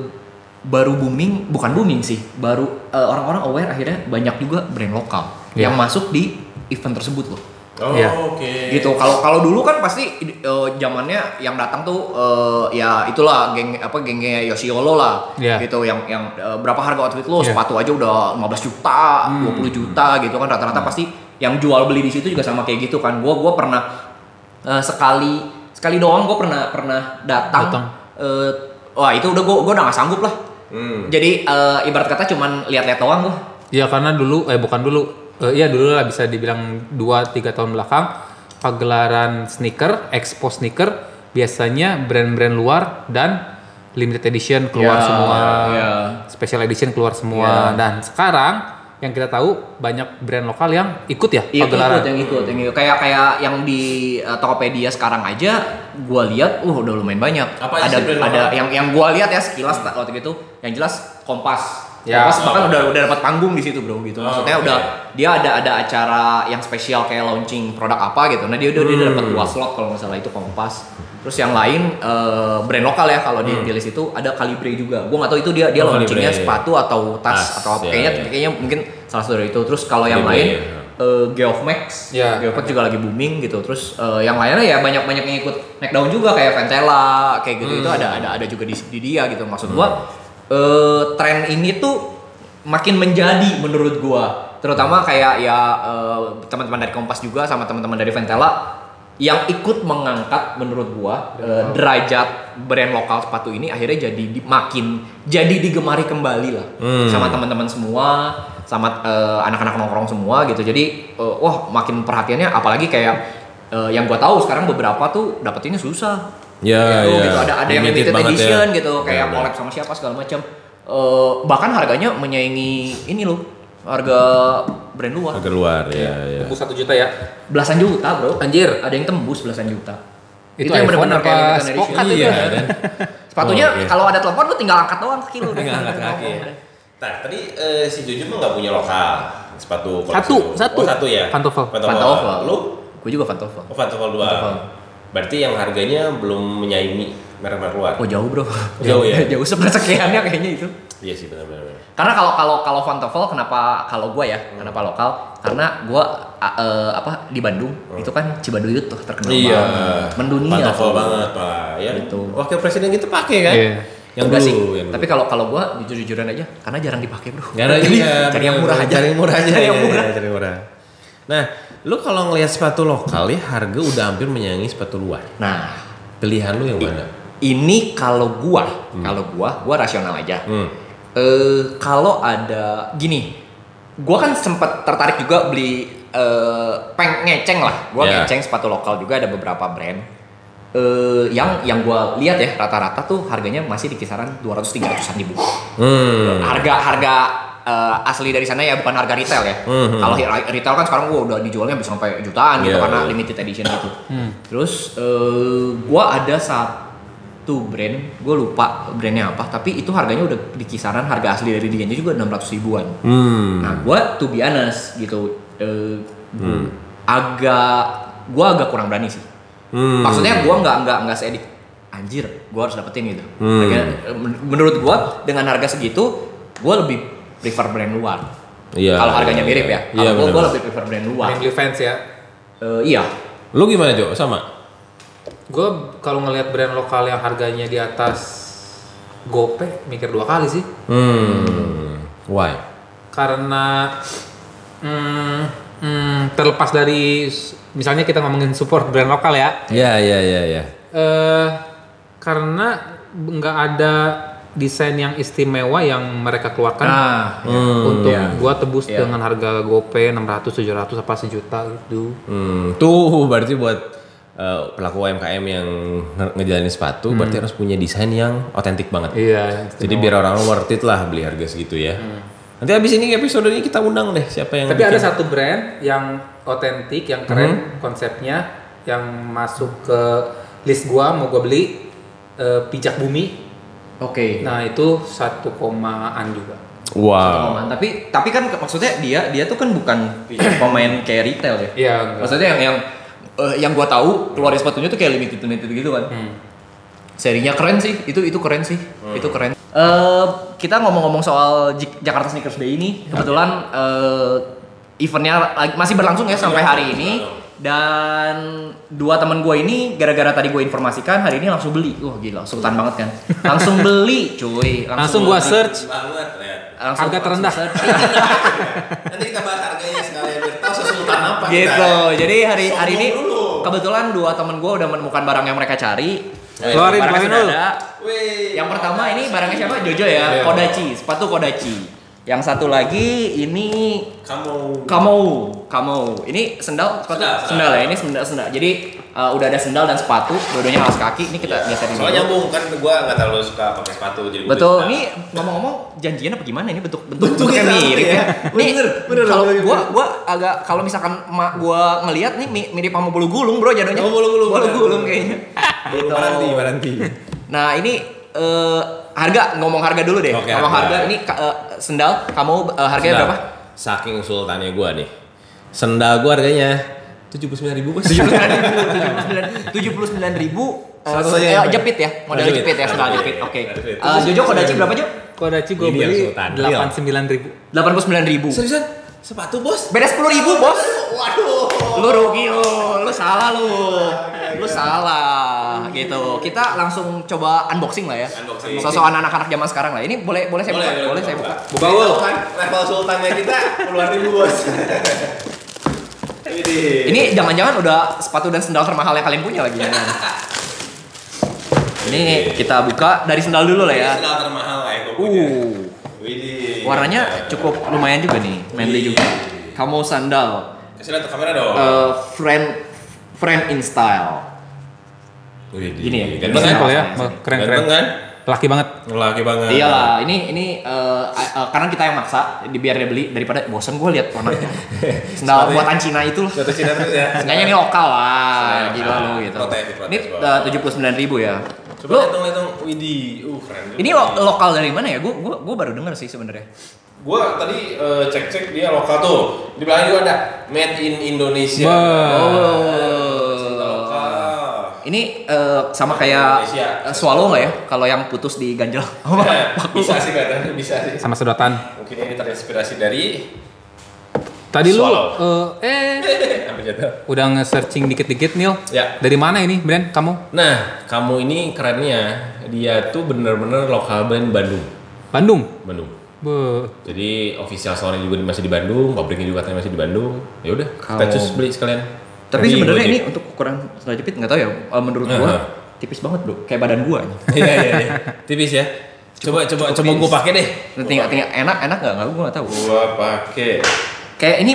baru booming bukan booming sih baru orang-orang aware akhirnya banyak juga brand lokal Iya. yang masuk di event tersebut loh Oh Iya. oke. gitu kalau kalau dulu kan pasti eh, zamannya yang datang tuh eh, ya itulah geng apa gengnya Yoshiolo lah Iya. gitu yang yang eh, berapa harga outfit lo Iya. sepatu aja udah 15 juta 20 juta gitu kan rata-rata pasti yang jual beli di situ juga sama kayak gitu kan gua gua pernah eh, sekali sekali doang gua pernah pernah datang, Datang. eh, wah itu udah gua gua udah gak sanggup lah Hmm. jadi eh, ibarat kata cuman lihat-lihat doang gua Ya karena dulu eh bukan dulu eh, iya dulu lah bisa dibilang 2 3 tahun belakang pagelaran sneaker, expo sneaker biasanya brand-brand luar dan limited edition keluar Ya, semua. ya. Special edition keluar semua Ya. dan sekarang yang kita tahu banyak brand lokal yang ikut ya Iya pagelaran. ikut yang ikut yang ikut kayak kayak yang di uh, Tokopedia sekarang aja gua lihat uh udah lumayan banyak Apa ada ada lokal? yang yang gua lihat ya sekilas tak- waktu itu yang jelas Kompas Ya, Kompas bahkan udah udah dapat panggung di situ bro gitu Oh, maksudnya oke. udah dia ada ada acara yang spesial kayak launching produk apa gitu nah dia udah dia dapat Hmm. dua slot kalau nggak salah itu Kompas terus yang lain eh, brand lokal ya kalau di, di list itu ada Calibre juga gua nggak tahu itu dia dia Hmm. Oh, launchingnya Calibre. sepatu atau tas, Tas, atau apa ya, kayaknya ya. kayaknya mungkin salah satu dari itu terus kalau yang lain ya. eh, Geoff Max, Ya. Geoff Max juga lagi booming gitu. Terus eh, yang lainnya ya banyak banyak yang ikut naik daun juga kayak Ventela kayak gitu itu ada ada ada juga di, di dia gitu. Maksud gua eh, tren ini tuh makin menjadi menurut gua. Terutama kayak ya eh, teman-teman dari Kompas juga sama teman-teman dari Ventela yang ikut mengangkat menurut gua eh, derajat brand lokal sepatu ini akhirnya jadi di- makin jadi digemari kembali lah. Sama teman-teman semua sama eh, anak-anak nongkrong semua gitu. Jadi eh, wah makin perhatiannya apalagi kayak eh, yang gua tahu sekarang beberapa tuh dapetinnya susah Ya, gitu, ya. gitu. ada ada yang Limited ya. edition gitu kayak Ya, collab sama siapa segala macam Eh, bahkan harganya menyaingi ini loh harga brand luar Agak luar ya, ya. Tembus satu juta ya. belasan juta bro Anjir. ada yang tembus belasan juta Itu yang iPhone benar-benar apa kayak limited edition. kan itu Iya ya? kan. sepatunya Oh, iya. kalau ada telepon lu tinggal angkat doang kaki lu Tinggal angkat kaki ya. Nah, tadi eh, si Jojo mah nggak punya lokal sepatu koleksi Satu, satu. Oh, satu ya. Pantofel. Pantofel Lu? gue juga pantofel Oh, pantofel dua. Pantofel. Berarti yang harganya belum menyaingi merek-merek luar. oh jauh bro Jauh ya? jauh sepersekiannya kayaknya itu Iya sih benar-benar. karena kalau kalau kalau Pantofel kenapa kalau gue ya kenapa lokal karena gue apa di Bandung itu kan Cibaduyut tuh terkenal Iya. banget mendunia tuh. banget pak. Ya. Gitu. Wakil presiden gitu pakai kan? Iya. Yang Enggak dulu, sih yang tapi kalau kalau gue jujur jujuran aja karena jarang dipakai bro ada Jadi, iya, cari yang murah aja Cari yang murah aja. cari yang iya, murah iya, cari yang murah. Nah, lu kalau ngelihat sepatu lokal ya harga udah hampir menyaingi sepatu luar. nah Pilihan lu yang mana? ini kalau gua kalau gua gua rasional aja Hmm. eh kalau ada gini, gua kan sempat tertarik juga beli eh peng ngeceng lah. Gua Ya. ngeceng sepatu lokal juga ada beberapa brand. Eh yang yang gua lihat ya rata-rata tuh harganya masih di kisaran 200 300-an ribu. Hmm. Harga harga eh, asli dari sana ya bukan harga retail ya. Hmm. Kalau hi- retail kan sekarang gua udah dijualnya bisa sampai jutaan gitu Iya, karena limited edition gitu. Terus eh, gua ada satu brand, gue lupa brandnya apa, tapi itu harganya udah di kisaran harga asli dari dianya juga 600 ribuan. Hmm. Nah, gue to be honest gitu, eh, gua agak, gue agak kurang berani sih. Hmm. Maksudnya gue nggak nggak nggak sedik, anjir, gue harus dapetin gitu. Hmm. Menurut gue dengan harga segitu, gue lebih prefer brand luar. Iya. Kalau harganya mirip ya, Iya, kalau gue bener. lebih prefer brand luar. Mainly fans ya. Eh, iya, Lu gimana Jo? Sama? Gue kalau ngelihat brand lokal yang harganya di atas gope mikir dua kali sih. Hmm. Why? Karena hmm, hmm, terlepas dari misalnya kita ngomongin support brand lokal ya. Ya, ya, ya, ya. eh karena nggak ada desain yang istimewa yang mereka keluarkan nah, Hmm. untuk iya. gua tebus Iya. dengan harga GoPay 600 700 apa sejuta gitu. Hmm, tuh berarti buat eh, pelaku UMKM yang nge- ngejalanin sepatu berarti harus punya desain yang otentik banget. Iya. Jadi biar orang worth it lah beli harga segitu ya. Nanti habis ini episode ini kita undang deh siapa yang Tapi ada bikin. satu brand yang otentik, yang keren konsepnya, yang masuk ke list gua mau gua beli eh, pijak bumi. Oke. Nah itu satu komaan juga. Wow. Pemain. Tapi tapi kan maksudnya dia dia tuh kan bukan pemain kayak retail ya. Iya. Maksudnya yang yang eh, yang gua tahu keluarin sepatunya tuh kayak limited limited gitu kan. Hmm. Serinya keren sih. Itu itu keren sih. Itu keren. Eh kita ngomong-ngomong soal Jakarta Sneakers Day ini, kebetulan eh eventnya lagi- masih berlangsung ya sampai hari ini. Dan dua teman gue ini gara-gara tadi gue informasikan hari ini langsung beli. Wah gila, sultan banget kan. Langsung beli, cuy. Langsung gua beli. search banget ya. Langsung- Harga terendah. langsung search. Nanti kita bahas harganya sekalian biar tahu sesultan apa gitu jadi hari hari ini Sombong dulu. kebetulan dua temen gue udah menemukan barang yang mereka cari Keluarin, dulu. ada Wih. yang pertama ini barangnya siapa Jojo ya Iya. Kodachi sepatu Kodachi yang satu lagi ini kamu Kamo Kamo ini sendal sepatu Sendal, sendal, sendal. ya ini sendal sendal jadi uh, udah ada sendal dan sepatu dua-duanya alas kaki ini kita geserin Iya. Soalnya nyambung kan gua nggak terlalu suka pakai sepatu jadi Betul. Ini ngomong-ngomong janjian apa gimana ini bentuk bentuk Bentuknya mirip ya. Nih Bener, bener, kalau gua gua agak kalau misalkan emak gua ngelihat nih mi- mirip sama bulu gulung, Bro, jadinya. Oh, bulu gulung, Bulu gulung kayaknya. Bulu Gitu. Baranti, baranti. Nah, ini eh, harga ngomong harga dulu deh. Oke, ngomong harga. harga ini eh, sendal kamu eh, harganya Sendal. berapa? Saking sultannya gua nih. Sendal gua harganya tujuh puluh sembilan ribu bos. Tujuh puluh sembilan ribu Satu aja yang- jepit ya, model jepit. jepit ya, sendal jepit. Oke. Jepit. Eh, Jojo Kodachi berapa Jo? Kodachi gue beli Sultan. delapan sembilan ribu. Delapan puluh sembilan ribu. Seriusan? Sepatu bos. Beda sepuluh ribu bos. Waduh. Lu rugi lu, lu salah lu. Lu salah gitu. Kita langsung coba unboxing lah ya. Unboxing. Sosokan anak-anak zaman sekarang lah. Ini boleh boleh saya buka, boleh saya buka. Buka Ul. kan level sultannya kita puluhan ribu bos. Ini. Ini jangan-jangan udah sepatu dan sendal termahal yang kalian punya lagi ya. Ini kita buka dari sendal dulu lah ya. Sendal termahal lah gue punya. Uh. Warnanya cukup lumayan juga nih, manly juga. Kamu sandal, Kasih lihat ke kamera dong. eh, friend friend in style. Widih. gini ya, Ganteng gini kan? Simple ya, Ganteng keren keren. Ganteng kan? Laki banget. Laki banget. Iyalah, ini ini eh, eh, karena kita yang maksa, biar dia beli daripada bosen gue lihat warnanya. Sendal Sepatunya- buatan Cina itu loh. Satu Cina terus ya. Seenggaknya ini lokal lah, gila lo gitu. Protes, protes, Ini tujuh puluh sembilan ribu ya. Coba Lo, hitung hitung. Widih. Uh keren. juga. ini lo- lokal dari mana ya? Gue gue gue baru denger sih sebenarnya. Gua tadi eh, cek-cek dia lokal tuh. Di belakang juga ada Made in Indonesia. Sendal lokal. Ini eh, sama kayak Indonesia. swallow nggak ya? Kalau yang putus di ganjel. bisa sih katanya bisa sih. Sama sedotan. Mungkin ini terinspirasi dari Tadi lu Swallow. eh eh udah nge-searching dikit-dikit Nil. Ya. Dari mana ini brand kamu? Nah, kamu ini kerennya dia tuh bener-bener lokal brand Bandung. Bandung. Bandung. Be. Jadi official store juga masih di Bandung, pabriknya juga katanya masih di Bandung. Ya udah, kita Kalau- cus beli sekalian. Tapi Jadi sebenarnya ini untuk ukuran sandal jepit nggak tahu ya. eh, menurut Aha. gua tipis banget bro, kayak badan gua. Iya iya iya. Tipis ya. Coba coba coba gua pakai deh. Tinggal tinggal enak enak nggak? Nggak gua nggak tahu. Gua pakai. Kayak ini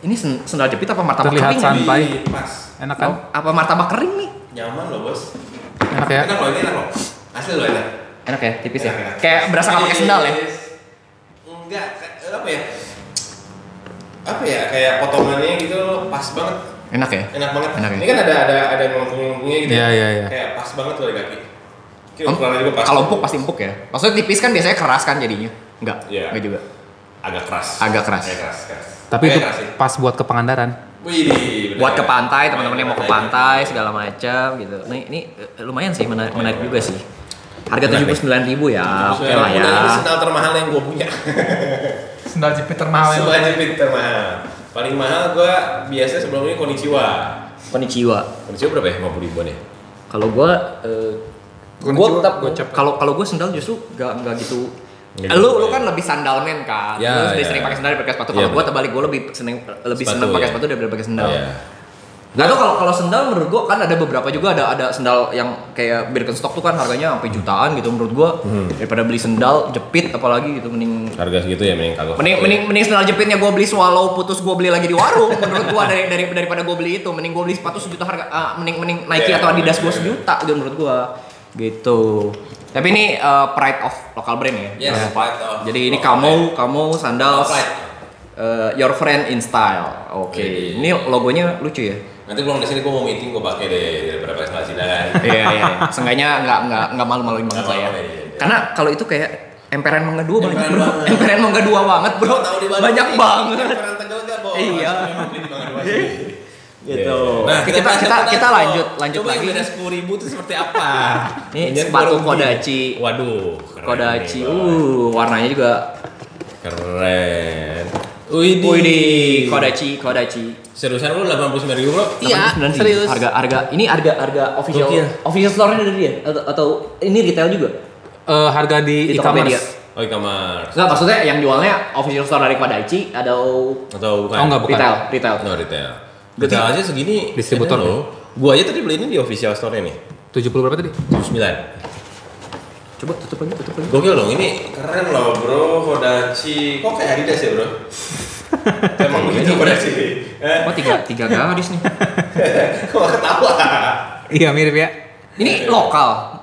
ini sen- sendal jepit apa martabak Terlihat kering? ya? santai. Pas. Enak kan? Oh, apa martabak kering nih? Nyaman loh, Bos. Enak ya? Enak loh, ini enak loh. Asli loh enak. Enak ya, tipis ya. Enak, enak. Kayak berasa nggak pakai sendal ya. Enggak, kayak- apa ya? Apa ya? Kayak potongannya gitu loh, pas banget. Enak ya. Enak banget. Enak ya? Ini kan ada ada ada melengkung-melengkungnya gitu. Iya, iya, iya. Kayak pas banget loh di kaki. Kira Om, ukurannya juga pas. Kalau empuk pasti empuk ya. Maksudnya tipis kan biasanya keras kan jadinya. Enggak, Iya. enggak juga. agak keras. Agak keras. Agak keras, keras. Tapi itu keras sih. pas buat ke Pangandaran. Wih. Buat ke pantai, teman-teman yang mau ke pantai Iya. segala macam gitu. Nah, ini eh, lumayan sih menarik, menarik juga sih. Harga tujuh puluh sembilan ribu ya, oke lah ya. Ini sendal termahal yang gue punya. Sendal jepit termahal Sendal jepit termahal. Paling mahal gue biasa sebelum ini Konichiwa. Konnichiwa. Konichiwa berapa ya? 50 ribuan ya? Kalau gua eh, gua Konnichiwa, tetap kalau kalau gua sendal justru gak nggak gitu Lu gitu, lu ya. kan lebih sandalmen kan Ya, lu lebih ya. sering pakai sendal daripada sepatu Ya, kalau gua benar. terbalik gua lebih seneng lebih Sepatu, seneng pakai ya. sepatu daripada pakai sendal Iya. Gak tau kalau kalau sendal menurut gua kan ada beberapa juga ada ada sendal yang kayak Birkenstock tuh kan harganya sampai jutaan gitu menurut gua Hmm. daripada beli sendal jepit apalagi gitu mending Harga segitu ya mending kagak. mending mending mending sendal jepitnya gua beli swallow putus gua beli lagi di warung menurut gua dari, dari daripada gua beli itu mending gua beli sepatu sejuta harga ah, mending mending Nike Iya, atau Adidas gua iya. sejuta gitu menurut gua gitu tapi ini uh, pride of local brand ya Yes, Ya. pride of jadi ini kamu kamu sandal uh, your friend in style oke Wih. ini logonya lucu ya Nanti pulang dari sini gue mau meeting gue pakai deh daripada pakai sendal Cina kan. iya iya iya. Seenggaknya nggak nggak nggak malu-maluin banget lah ya. Iya, iya. Karena kalau itu kayak emperan mangga dua banyak Emperan bro. banget. Emperan mangga dua banget bro. Di Banyak banget. Emperan Tegal gak, Bos? Iya. Gitu. Nah, Oke, kita- kita- kita tadi, lanjut- lanjut Coba lagi. yang beda sepuluh ribu itu seperti apa? Ini sepatu. Kodachi. Waduh. keren Kodachi. Uh, warnanya juga. Keren. Wih, Wih Kodachi, Kodachi. Seriusan lu 89 ribu bro? 89 sih. Harga harga ini harga harga official Gokil. official store-nya dari dia atau, atau ini retail juga? Eh, harga di Di e-commerce. Oh, e-commerce. Enggak maksudnya yang jualnya official store dari Kodachi atau Atau bukan? Oh, enggak, bukan. retail, retail. No, retail. Retail aja segini. Distributor edan loh. Gua aja tadi beli ini di official store-nya nih. 70 berapa tadi? 79. Coba tutup lagi, tutup lagi. Gokil dong, ini keren loh bro, Kodachi. Kok kayak Adidas ya bro? Emang begitu Kodachi? Eh, Oh tiga tiga gadis nih. kok ketawa? Iya mirip ya. Ini lokal.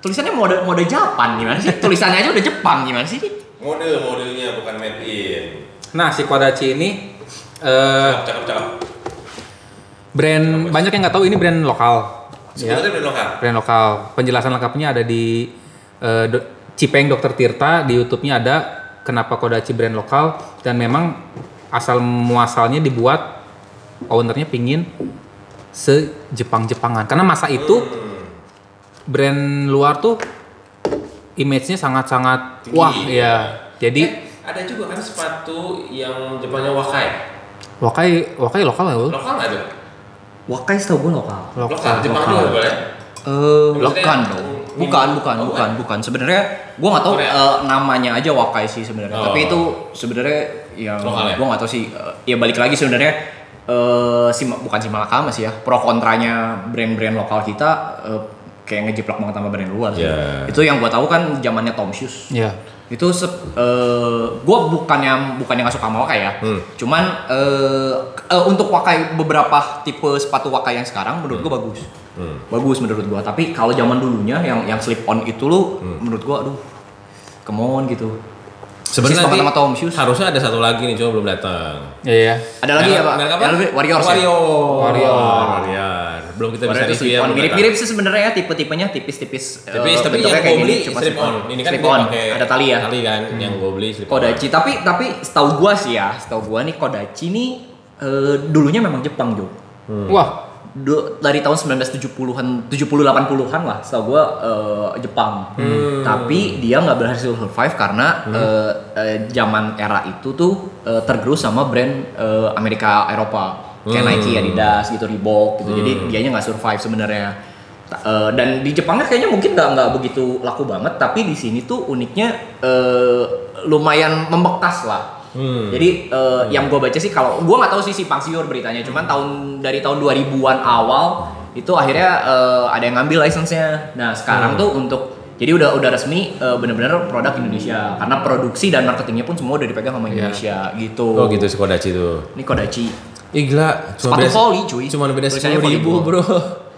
Tulisannya mode mode Japan gimana sih? Tulisannya aja udah Jepang gimana sih? Model-modelnya bukan made in. Nah si Kodachi ini eh Cakep, cakep. Brand banyak yang nggak tahu ini brand lokal. Ya, Sebetulnya brand lokal. brand lokal. Penjelasan lengkapnya ada di eh, Do- Cipeng Dokter Tirta di YouTube-nya ada kenapa Kodachi brand lokal dan memang asal muasalnya dibuat ownernya pingin se Jepang-Jepangan karena masa itu Hmm. brand luar tuh image-nya sangat-sangat Tinggi. wah ya. Jadi ada juga kan sepatu yang Jepangnya Wakai. Wakai, Wakai lokal lu? Lokal tuh? Wakai setahu gue lokal. Lokal, Jepang lokal. juga boleh. Eh, Maksudnya, bukan dong. Bukan, bukan, oh, bukan, bukan. Sebenarnya gua nggak tahu eh, namanya aja Wakai sih sebenarnya. Oh. Tapi itu sebenarnya yang Lokal ya? gua nggak tahu sih. eh, ya balik lagi sebenarnya eh si bukan si Malakama sih ya. Pro kontranya brand-brand lokal kita eh, kayak ngejiplak banget sama brand luar sih. Iya. Itu yang gua tahu kan zamannya Tom Shoes. Iya. Itu sep- eh, gua bukannya bukannya nggak suka sama Wakai ya. Hmm. Cuman eh, eh, untuk Wakai beberapa tipe sepatu Wakai yang sekarang menurut gua bagus. Hmm. Bagus menurut gua. Tapi kalau zaman dulunya yang yang slip on itu lu Hmm. menurut gua aduh come on gitu. Sebenarnya sama Tom Shoes. harusnya ada satu lagi nih, cuma belum datang. Iya, iya. Ada lagi ya, Pak? Merek apa? Lebih- Warriors ya? Warrior. Warrior. Warrior. Belum kita bisa Warrior review ya. Mirip-mirip sih sebenarnya ya tipe-tipenya tipis-tipis. eh, Tapi tapi yang kayak gue gini, beli cuma slip on. Ini kan on. pakai Ada tali ya. Tali kan, yang gue beli slip on. Kodachi tapi tapi setahu gua sih ya, setahu gua nih Kodachi nih eh, dulunya memang Jepang Jo. Hmm. Wah, Du- dari tahun 1970-an 70 80-an lah setahu gua eh, Jepang. Hmm. Tapi dia nggak berhasil survive karena eh, eh, zaman era itu tuh eh, tergerus sama brand eh, Amerika Eropa. Kayak Hmm. Nike, Adidas gitu, Reebok gitu. Jadi dianya nggak survive sebenarnya. Eh, dan di Jepangnya kayaknya mungkin nggak nggak begitu laku banget, tapi di sini tuh uniknya eh, lumayan membekas lah. Hmm. Jadi eh, yang gue baca sih kalau gue nggak tahu sih si Pangsiur beritanya, cuman tahun dari tahun 2000-an awal itu akhirnya eh, ada yang ngambil license-nya. Nah sekarang tuh untuk jadi udah udah resmi eh, bener-bener produk Indonesia karena produksi dan marketingnya pun semua udah dipegang sama Indonesia gitu. Oh gitu si Kodachi tuh. Ini Kodachi. Ih gila, Sepatu volley, cuy. Cuma beda sepuluh ribu bro.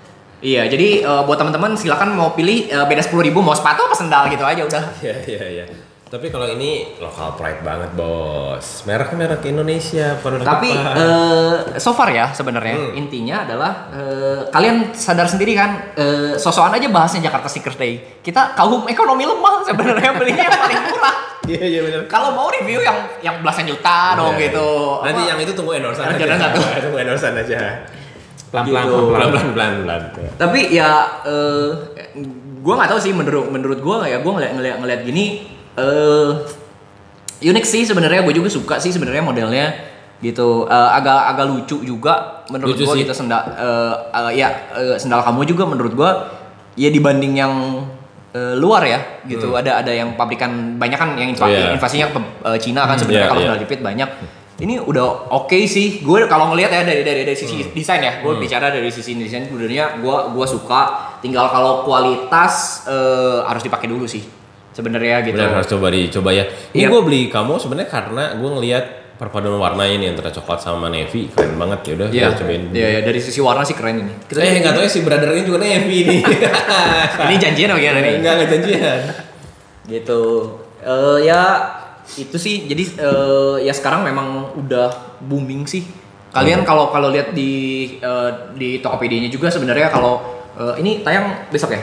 Iya, jadi eh, buat teman-teman silakan mau pilih eh, beda sepuluh ribu mau sepatu apa sendal gitu aja udah. Iya iya iya. Tapi kalau ini lokal pride banget bos. Mereknya merek Indonesia, produk Tapi apa? eh, so far ya sebenarnya Hmm. intinya adalah eh, kalian sadar sendiri kan eh, sosokan aja bahasnya Jakarta Sneakers Day. Kita kaum ekonomi lemah sebenarnya belinya yang paling murah. Iya iya benar. Kalau mau review yang yang belasan juta dong Iya, gitu. iya. Nanti Apa? yang itu tunggu endorsean aja. jangan satu. tunggu endorsean aja. pelan-pelan, Gitu. pelan-pelan. Pelan pelan pelan pelan. Tapi ya eh gue nggak tahu sih menurut menurut gue ya gue ngeliat ngeliat ngeliat gini eh unik sih sebenarnya gue juga suka sih sebenarnya modelnya gitu Eh, agak agak lucu juga menurut Lucu gue sih. gitu sendal eh, eh, ya eh, sendal kamu juga menurut gue ya dibanding yang eh, luar ya gitu ada ada yang pabrikan banyak kan yang Hmm. Iya. invasinya ke eh, Cina kan sebenarnya Iya, kalau iya. sendal jepit banyak ini udah oke sih gue kalau ngelihat ya dari dari dari sisi Hmm. desain ya gue bicara dari sisi desain sebenarnya gue gua suka tinggal kalau kualitas eh, harus dipakai dulu sih sebenarnya gitu Benar harus coba dicoba ya. Ini Iya. gue beli kamu sebenarnya karena gue ngelihat perpaduan warna ini antara coklat sama navy keren banget ya udah kita cobain. iya, iya, dari sisi warna sih keren ini. Kita Eh nggak tahu ya si brother ini juga navy nih. ini janjian apa gimana nih? Enggak nggak janjian. Gitu. Eh ya itu sih. Jadi eh, ya sekarang memang udah booming sih. Kalian kalau kalau lihat di eh, di Tokopedia-nya juga sebenarnya kalau eh, ini tayang besok ya?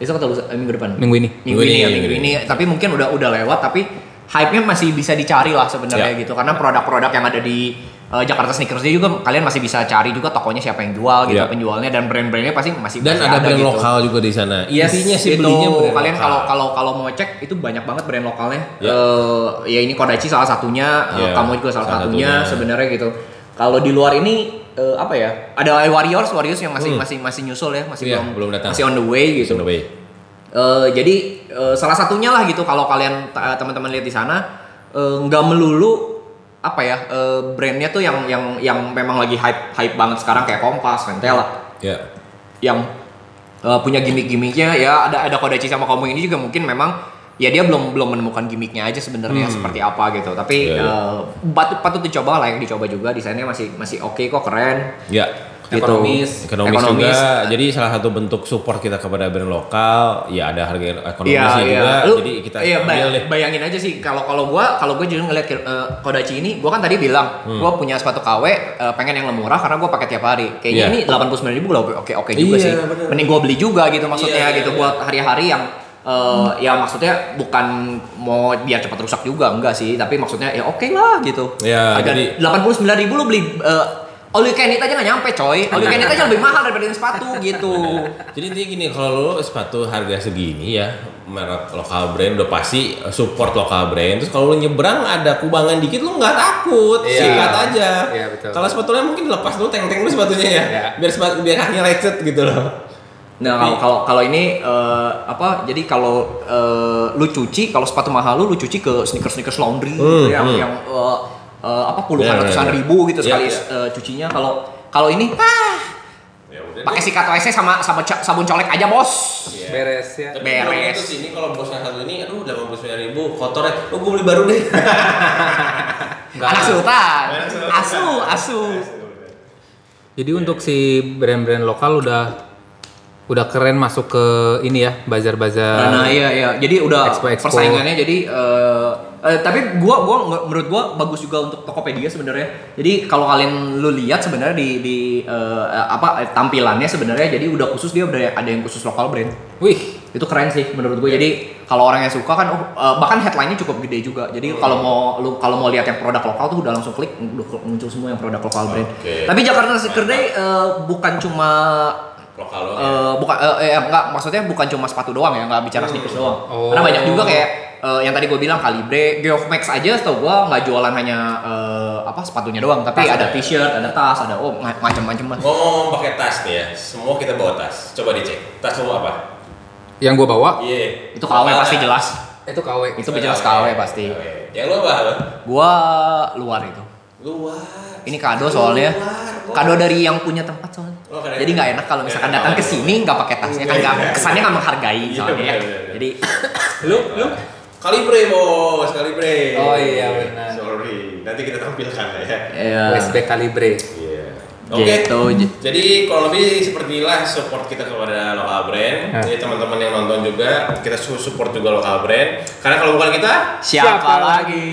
Besok atau lusa- minggu depan? Minggu ini. Minggu, Minggu ini, ini, ya, minggu minggu ini. ini. Tapi mungkin udah udah lewat tapi hype-nya masih bisa dicari lah sebenarnya Ya. gitu. Karena produk-produk yang ada di eh, Jakarta Sneakers juga kalian masih bisa cari juga tokonya siapa yang jual gitu, Ya. penjualnya dan brand-brandnya pasti masih Dan masih ada brand gitu. lokal juga di sana. Yes, Intinya sih itu belinya brand kalian kalau kalau kalau mau cek itu banyak banget brand lokalnya. Ya. Eh, ya ini Kodachi salah satunya, eh, Ya, kamu juga salah, salah satunya, satunya. sebenarnya gitu. Kalau di luar ini eh, apa ya? Ada Warriors, Warriors yang masih Hmm. masih masih nyusul ya, masih Iya, belum belum datang. masih on the way gitu. Gitu. Way. Eh, jadi eh, salah satunya lah gitu kalau kalian teman-teman lihat di sana nggak melulu apa ya eh, brandnya tuh yang yang yang memang lagi hype hype banget sekarang kayak Kompas, Ventela Ya. yang uh, punya gimmick-gimmicknya ya ada ada Kodachi sama Komo ini juga mungkin memang ya dia belum belum menemukan gimmicknya aja sebenarnya seperti apa gitu tapi Hmm. Iya, iya. uh, patut patut dicoba lah yang dicoba juga desainnya masih masih oke kok keren Ya. gitu Ekonomis. Ekonomis, juga. Jadi salah satu bentuk support kita kepada brand lokal, ya ada harga ekonomisnya Iya, iya. juga. Lu, jadi kita iya, ambil bay- deh. bayangin aja sih kalau kalau gua kalau gua juga ngeliat uh, Kodachi ini, gua kan tadi bilang Hmm. gua punya sepatu KW uh, pengen yang murah karena gua pakai tiap hari. Kayaknya Iya. ini 89.000 ribu oke oke oke juga Iya, sih. bener. Mending gua beli juga gitu maksudnya Iya, gitu iya, buat hari-hari yang uh, ya maksudnya bukan mau biar cepat rusak juga enggak sih, tapi maksudnya ya oke lah gitu. Iya, Harga jadi- 89.000 ribu lu beli uh, all you can eat aja nggak nyampe coy. All you can eat aja lebih mahal daripada yang sepatu gitu. Jadi intinya gini, kalau lo sepatu harga segini ya, merek lokal brand udah pasti support lokal brand. Terus kalau lu nyebrang ada kubangan dikit lu nggak takut, Iya. sikat aja. Iya, betul. Kalau sepatunya mungkin lepas dulu teng-teng dulu sepatunya ya. Iya. Biar sepatu biar kakinya lecet gitu loh. Nah kalau kalau kalau ini eh, apa? Jadi kalau eh, lu cuci, kalau sepatu mahal lu lu cuci ke sneakers sneakers laundry gitu Hmm, yang hmm. yang eh, eh, apa puluhan Iya, iya, ratusan iya. ribu gitu Iya, sekali iya. eh, cucinya. Kalau kalau ini ah, Ya udah. pakai sikat WC sama sama ca- sabun colek aja bos. Iya. Beres ya. Tapi Beres. kalau itu sini kalau bosnya satu ini, aduh delapan puluh sembilan ribu kotor ya, lu gue beli baru deh. Anak sultan, Anak sultan. asu asu. Jadi untuk si brand-brand lokal udah udah keren masuk ke ini ya bazar-bazar. Nah, iya iya. Jadi udah Expo-expo. persaingannya jadi eh, eh, tapi gua gua menurut gua bagus juga untuk Tokopedia sebenarnya. Jadi kalau kalian lu lihat sebenarnya di di eh, apa tampilannya sebenarnya jadi udah khusus dia udah ada yang khusus lokal brand. Wih, Itu keren sih menurut gue. Jadi kalau orang yang suka kan oh, eh, bahkan headline-nya cukup gede juga. Jadi kalau mau lu kalau mau lihat yang produk lokal tuh udah langsung klik udah muncul semua yang produk lokal brand. Oke. Tapi Jakarta Sneaker Day eh, bukan cuma Lokal lo. Eh, bukan eh, eh, enggak maksudnya bukan cuma sepatu doang ya nggak bicara sneakers doang Oh. karena banyak juga kayak eh, yang tadi gue bilang Calibre Geof Max aja setahu gue nggak jualan hanya eh, apa sepatunya doang tapi Tas ada ada. t-shirt ada tas ada oh ma- macam-macam lah Ngomong pakai tas nih ya, semua kita bawa tas. Coba dicek, tas lu apa? yang gua bawa Iya. itu KW pasti jelas itu KW. itu jelas KW pasti Yang lu apa? Lo? gua luar itu Luar. ini kado soalnya Luar. kado dari yang punya tempat soalnya Oh, jadi nggak enak kalau misalkan Nggak datang ke enak. sini nggak pakai tasnya kan nggak kesannya nggak menghargai Iya, soalnya ya jadi Lu, lu? Kalibre bos, kalibre. Oh, iya, benar. Sorry, nanti kita tampilkan ya. ya USB Calibre. Iya. Oke. Gitu. Jadi kalau lebih seperti inilah support kita kepada lokal brand. Jadi teman-teman yang nonton juga kita su- support juga lokal brand. Karena kalau bukan kita siapa Siapa lagi